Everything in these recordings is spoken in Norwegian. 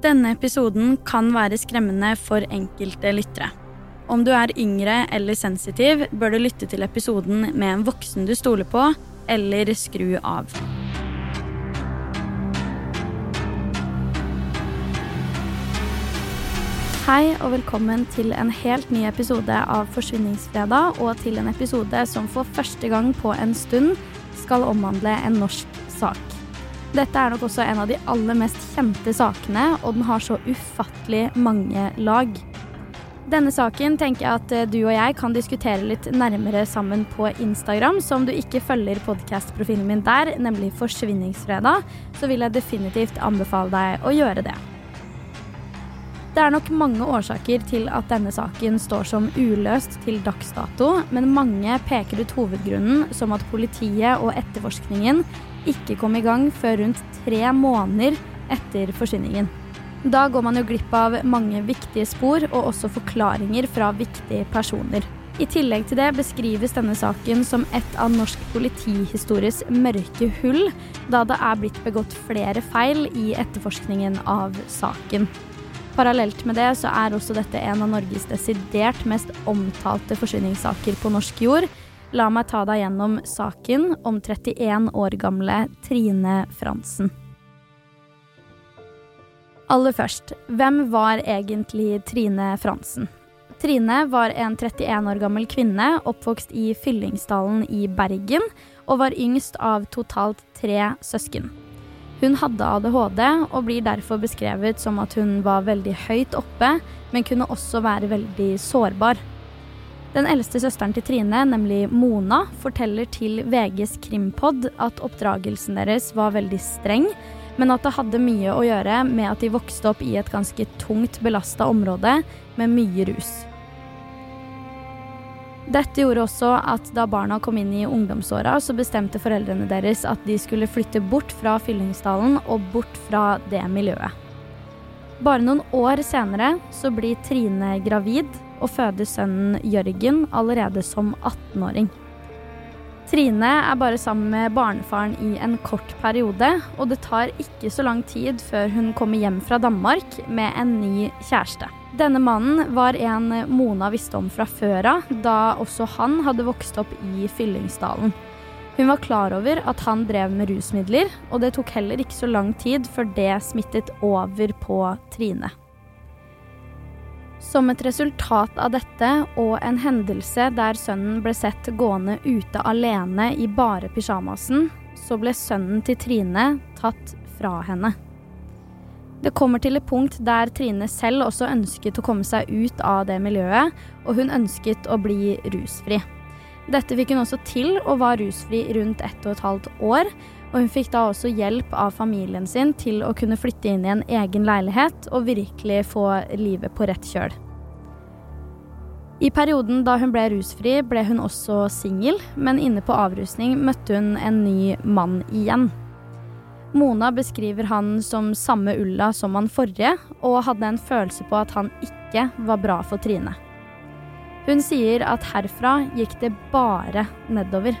Denne episoden kan være skremmende for enkelte lyttere. Om du er yngre eller sensitiv, bør du lytte til episoden med en voksen du stoler på, eller skru av. Hei og velkommen til en helt ny episode av Forsvinningsfredag, og til en episode som for første gang på en stund skal omhandle en norsk sak. Dette er nok også en av de aller mest kjente sakene, og den har så ufattelig mange lag. Denne saken tenker jeg at eh, du og jeg kan diskutere litt nærmere sammen på Instagram. Så om du ikke følger podkast-profilen min der, nemlig Forsvinningsfredag, så vil jeg definitivt anbefale deg å gjøre det. Det er nok mange årsaker til at denne saken står som uløst til dags dato, men mange peker ut hovedgrunnen som at politiet og etterforskningen ikke kom i gang før rundt tre måneder etter forsvinningen. Da går man jo glipp av mange viktige spor og også forklaringer fra viktige personer. I tillegg til det beskrives denne saken som et av norsk politihistories mørke hull, da det er blitt begått flere feil i etterforskningen av saken. Parallelt med det så er også dette en av Norges desidert mest omtalte forsvinningssaker på norsk jord. La meg ta deg gjennom saken om 31 år gamle Trine Fransen. Aller først, hvem var egentlig Trine Fransen? Trine var en 31 år gammel kvinne oppvokst i Fyllingsdalen i Bergen, og var yngst av totalt tre søsken. Hun hadde ADHD og blir derfor beskrevet som at hun var veldig høyt oppe, men kunne også være veldig sårbar. Den eldste søsteren til Trine, nemlig Mona, forteller til VGs Krimpod at oppdragelsen deres var veldig streng, men at det hadde mye å gjøre med at de vokste opp i et ganske tungt belasta område med mye rus. Dette gjorde også at da barna kom inn i ungdomsåra, så bestemte foreldrene deres at de skulle flytte bort fra Fyllingsdalen og bort fra det miljøet. Bare noen år senere så blir Trine gravid og føder sønnen Jørgen allerede som 18-åring. Trine er bare sammen med barnefaren i en kort periode, og det tar ikke så lang tid før hun kommer hjem fra Danmark med en ny kjæreste. Denne mannen var en Mona visste om fra før av, da også han hadde vokst opp i Fyllingsdalen. Hun var klar over at han drev med rusmidler, og det tok heller ikke så lang tid før det smittet over på Trine. Som et resultat av dette og en hendelse der sønnen ble sett gående ute alene i bare pysjamasen, så ble sønnen til Trine tatt fra henne. Det kommer til et punkt der Trine selv også ønsket å komme seg ut av det miljøet, og hun ønsket å bli rusfri. Dette fikk hun også til, og var rusfri rundt ett og et halvt år. Og hun fikk da også hjelp av familien sin til å kunne flytte inn i en egen leilighet og virkelig få livet på rett kjøl. I perioden da hun ble rusfri, ble hun også singel, men inne på avrusning møtte hun en ny mann igjen. Mona beskriver han som samme Ulla som han forrige, og hadde en følelse på at han ikke var bra for Trine. Hun sier at herfra gikk det bare nedover.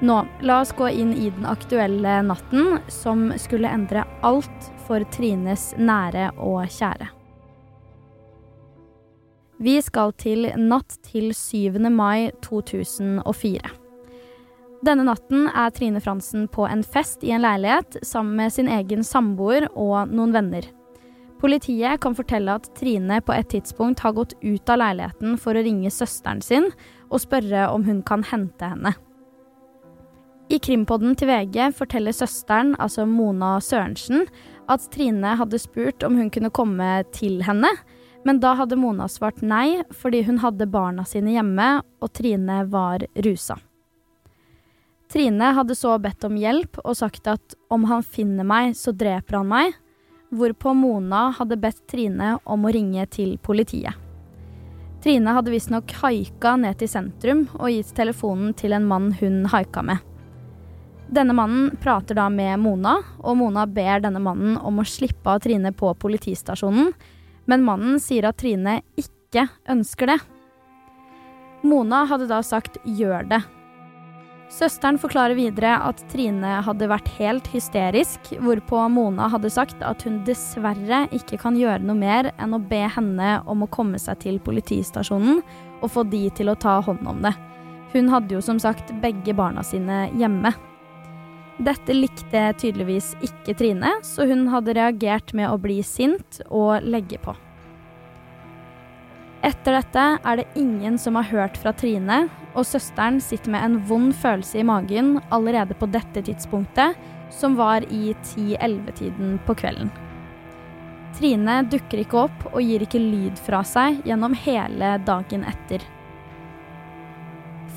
Nå, la oss gå inn i den aktuelle natten som skulle endre alt for Trines nære og kjære. Vi skal til natt til 7. mai 2004. Denne natten er Trine Fransen på en fest i en leilighet sammen med sin egen samboer og noen venner. Politiet kan fortelle at Trine på et tidspunkt har gått ut av leiligheten for å ringe søsteren sin og spørre om hun kan hente henne. I krimpodden til VG forteller søsteren, altså Mona Sørensen, at Trine hadde spurt om hun kunne komme til henne, men da hadde Mona svart nei fordi hun hadde barna sine hjemme, og Trine var rusa. Trine hadde så bedt om hjelp og sagt at om han finner meg, så dreper han meg, hvorpå Mona hadde bedt Trine om å ringe til politiet. Trine hadde visstnok haika ned til sentrum og gitt telefonen til en mann hun haika med. Denne mannen prater da med Mona, og Mona ber denne mannen om å slippe av Trine på politistasjonen, men mannen sier at Trine ikke ønsker det. Mona hadde da sagt 'gjør det'. Søsteren forklarer videre at Trine hadde vært helt hysterisk, hvorpå Mona hadde sagt at hun dessverre ikke kan gjøre noe mer enn å be henne om å komme seg til politistasjonen og få de til å ta hånd om det. Hun hadde jo som sagt begge barna sine hjemme. Dette likte tydeligvis ikke Trine, så hun hadde reagert med å bli sint og legge på. Etter dette er det ingen som har hørt fra Trine, og søsteren sitter med en vond følelse i magen allerede på dette tidspunktet, som var i 10-11-tiden på kvelden. Trine dukker ikke opp og gir ikke lyd fra seg gjennom hele dagen etter.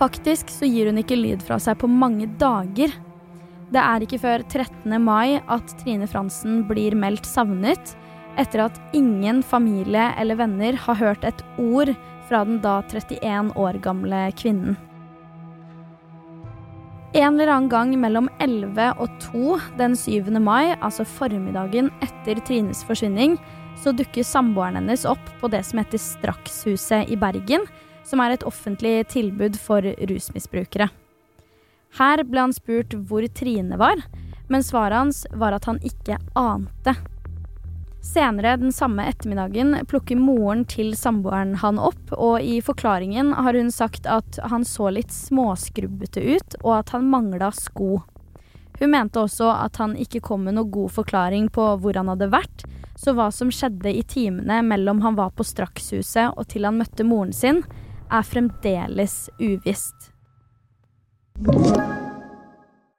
Faktisk så gir hun ikke lyd fra seg på mange dager. Det er ikke før 13. mai at Trine Fransen blir meldt savnet, etter at ingen familie eller venner har hørt et ord fra den da 31 år gamle kvinnen. En eller annen gang mellom 11 og 2 den 7. mai, altså formiddagen etter Trines forsvinning, så dukker samboeren hennes opp på det som heter Strakshuset i Bergen, som er et offentlig tilbud for rusmisbrukere. Her ble han spurt hvor Trine var, men svaret hans var at han ikke ante. Senere den samme ettermiddagen plukker moren til samboeren han opp, og i forklaringen har hun sagt at han så litt småskrubbete ut, og at han mangla sko. Hun mente også at han ikke kom med noe god forklaring på hvor han hadde vært, så hva som skjedde i timene mellom han var på Strakshuset og til han møtte moren sin, er fremdeles uvisst.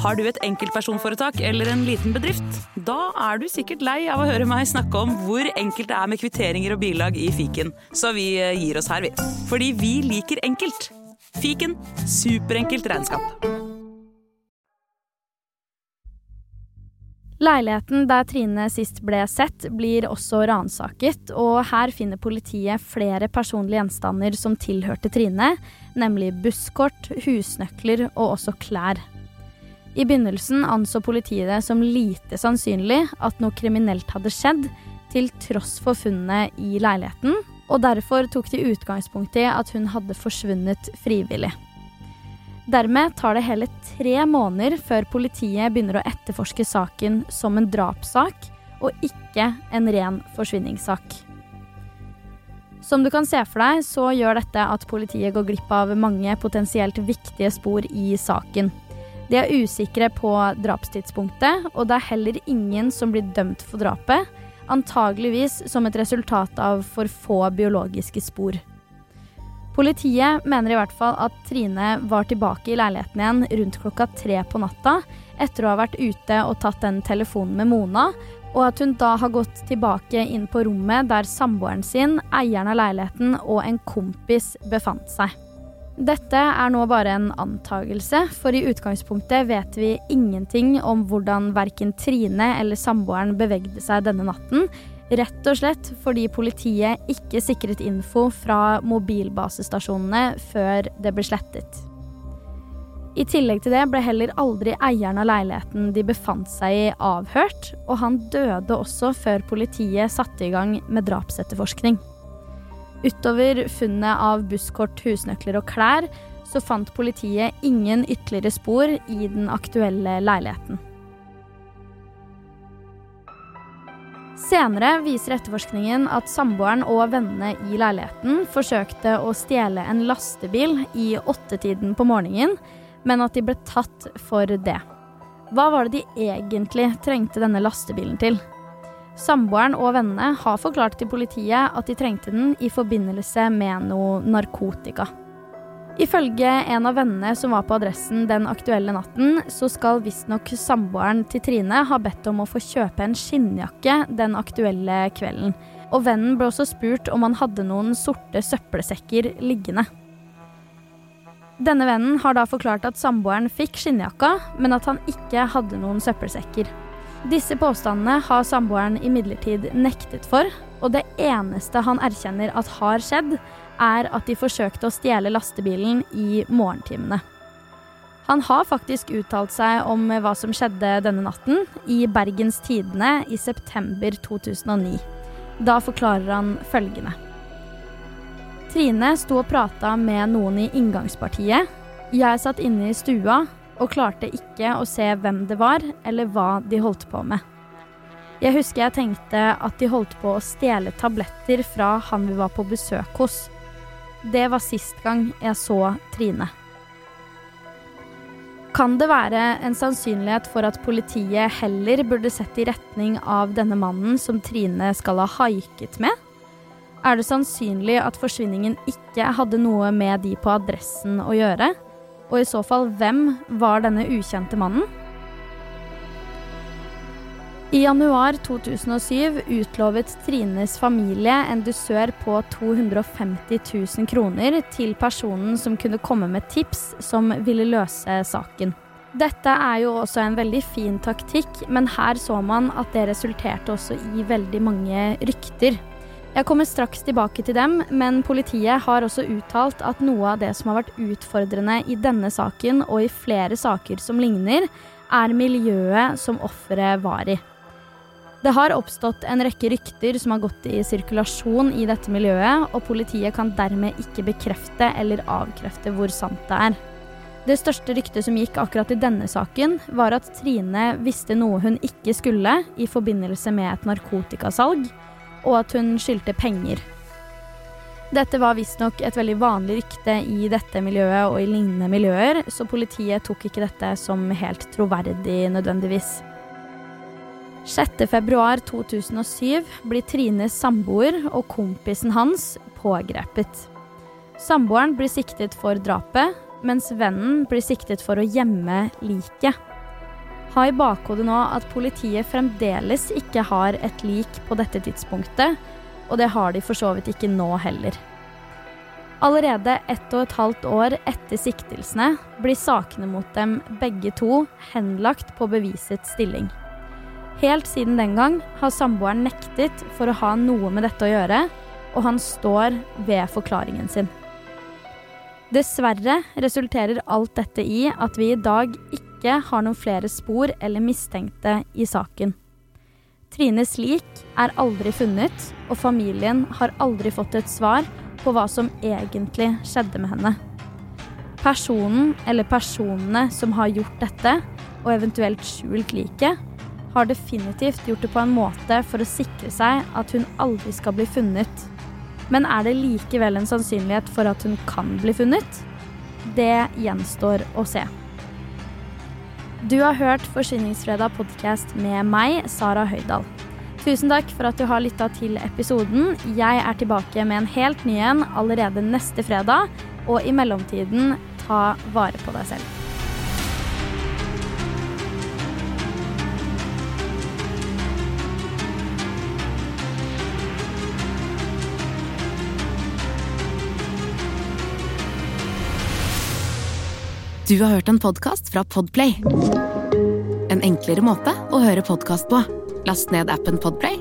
Har du et enkeltpersonforetak eller en liten bedrift? Da er du sikkert lei av å høre meg snakke om hvor enkelt det er med kvitteringer og bilag i fiken, så vi eh, gir oss her, vi. Fordi vi liker enkelt. Fiken superenkelt regnskap. Leiligheten der Trine sist ble sett, blir også ransaket, og her finner politiet flere personlige gjenstander som tilhørte Trine, nemlig busskort, husnøkler og også klær. I begynnelsen anså politiet det som lite sannsynlig at noe kriminelt hadde skjedd, til tross for funnene i leiligheten, og derfor tok de utgangspunkt i at hun hadde forsvunnet frivillig. Dermed tar det hele tre måneder før politiet begynner å etterforske saken som en drapssak, og ikke en ren forsvinningssak. Som du kan se for deg, så gjør dette at politiet går glipp av mange potensielt viktige spor i saken. De er usikre på drapstidspunktet, og det er heller ingen som blir dømt for drapet, antageligvis som et resultat av for få biologiske spor. Politiet mener i hvert fall at Trine var tilbake i leiligheten igjen rundt klokka tre på natta, etter å ha vært ute og tatt den telefonen med Mona, og at hun da har gått tilbake inn på rommet der samboeren sin, eieren av leiligheten og en kompis befant seg. Dette er nå bare en antagelse, for i utgangspunktet vet vi ingenting om hvordan verken Trine eller samboeren bevegde seg denne natten, rett og slett fordi politiet ikke sikret info fra mobilbasestasjonene før det ble slettet. I tillegg til det ble heller aldri eieren av leiligheten de befant seg i, avhørt, og han døde også før politiet satte i gang med drapsetterforskning. Utover funnet av busskort, husnøkler og klær, så fant politiet ingen ytterligere spor i den aktuelle leiligheten. Senere viser etterforskningen at samboeren og vennene i leiligheten forsøkte å stjele en lastebil i åttetiden på morgenen, men at de ble tatt for det. Hva var det de egentlig trengte denne lastebilen til? Samboeren og vennene har forklart til politiet at de trengte den i forbindelse med noe narkotika. Ifølge en av vennene som var på adressen den aktuelle natten, så skal visstnok samboeren til Trine ha bedt om å få kjøpe en skinnjakke den aktuelle kvelden. Og vennen ble også spurt om han hadde noen sorte søppelsekker liggende. Denne vennen har da forklart at samboeren fikk skinnjakka, men at han ikke hadde noen søppelsekker. Disse påstandene har samboeren imidlertid nektet for, og det eneste han erkjenner at har skjedd, er at de forsøkte å stjele lastebilen i morgentimene. Han har faktisk uttalt seg om hva som skjedde denne natten, i Bergens Tidende i september 2009. Da forklarer han følgende. Trine sto og prata med noen i inngangspartiet. Jeg satt inne i stua og klarte ikke å se hvem det var, eller hva de holdt på med. Jeg husker jeg tenkte at de holdt på å stjele tabletter fra han vi var på besøk hos. Det var sist gang jeg så Trine. Kan det være en sannsynlighet for at politiet heller burde sett i retning av denne mannen som Trine skal ha haiket med? Er det sannsynlig at forsvinningen ikke hadde noe med de på adressen å gjøre? Og i så fall, hvem var denne ukjente mannen? I januar 2007 utlovet Trines familie en dusør på 250 000 kroner til personen som kunne komme med tips som ville løse saken. Dette er jo også en veldig fin taktikk, men her så man at det resulterte også i veldig mange rykter. Jeg kommer straks tilbake til dem, men politiet har også uttalt at noe av det som har vært utfordrende i denne saken og i flere saker som ligner, er miljøet som offeret var i. Det har oppstått en rekke rykter som har gått i sirkulasjon i dette miljøet, og politiet kan dermed ikke bekrefte eller avkrefte hvor sant det er. Det største ryktet som gikk akkurat i denne saken, var at Trine visste noe hun ikke skulle i forbindelse med et narkotikasalg, og at hun skyldte penger. Dette var visstnok et veldig vanlig rykte i dette miljøet og i lignende miljøer, så politiet tok ikke dette som helt troverdig nødvendigvis. 6.2.2007 blir Trines samboer og kompisen hans pågrepet. Samboeren blir siktet for drapet, mens vennen blir siktet for å gjemme liket. Ha i bakhodet nå at politiet fremdeles ikke har et lik på dette tidspunktet, og det har de for så vidt ikke nå heller. Allerede ett og et halvt år etter siktelsene blir sakene mot dem begge to henlagt på bevisets stilling. Helt siden den gang har samboeren nektet for å ha noe med dette å gjøre, og han står ved forklaringen sin. Dessverre resulterer alt dette i at vi i dag ikke har noen flere spor eller mistenkte i saken. Trines lik er aldri funnet, og familien har aldri fått et svar på hva som egentlig skjedde med henne. Personen eller personene som har gjort dette, og eventuelt skjult liket, har definitivt gjort det på en måte for å sikre seg at hun aldri skal bli funnet. Men er det likevel en sannsynlighet for at hun kan bli funnet? Det gjenstår å se. Du har hørt Forsyningsfredag podkast med meg, Sara Høydahl. Tusen takk for at du har lytta til episoden. Jeg er tilbake med en helt ny en allerede neste fredag. Og i mellomtiden, ta vare på deg selv. Du har hørt en podkast fra Podplay. En enklere måte å høre podkast på. Last ned appen Podplay,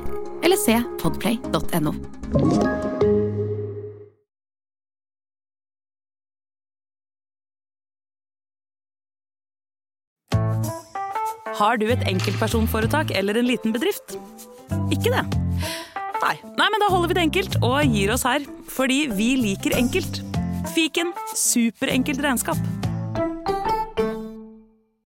eller se podplay.no. Har du et enkeltpersonforetak eller en liten bedrift? Ikke det? Nei. Nei, men da holder vi det enkelt og gir oss her. Fordi vi liker enkelt. Fiken superenkelt regnskap.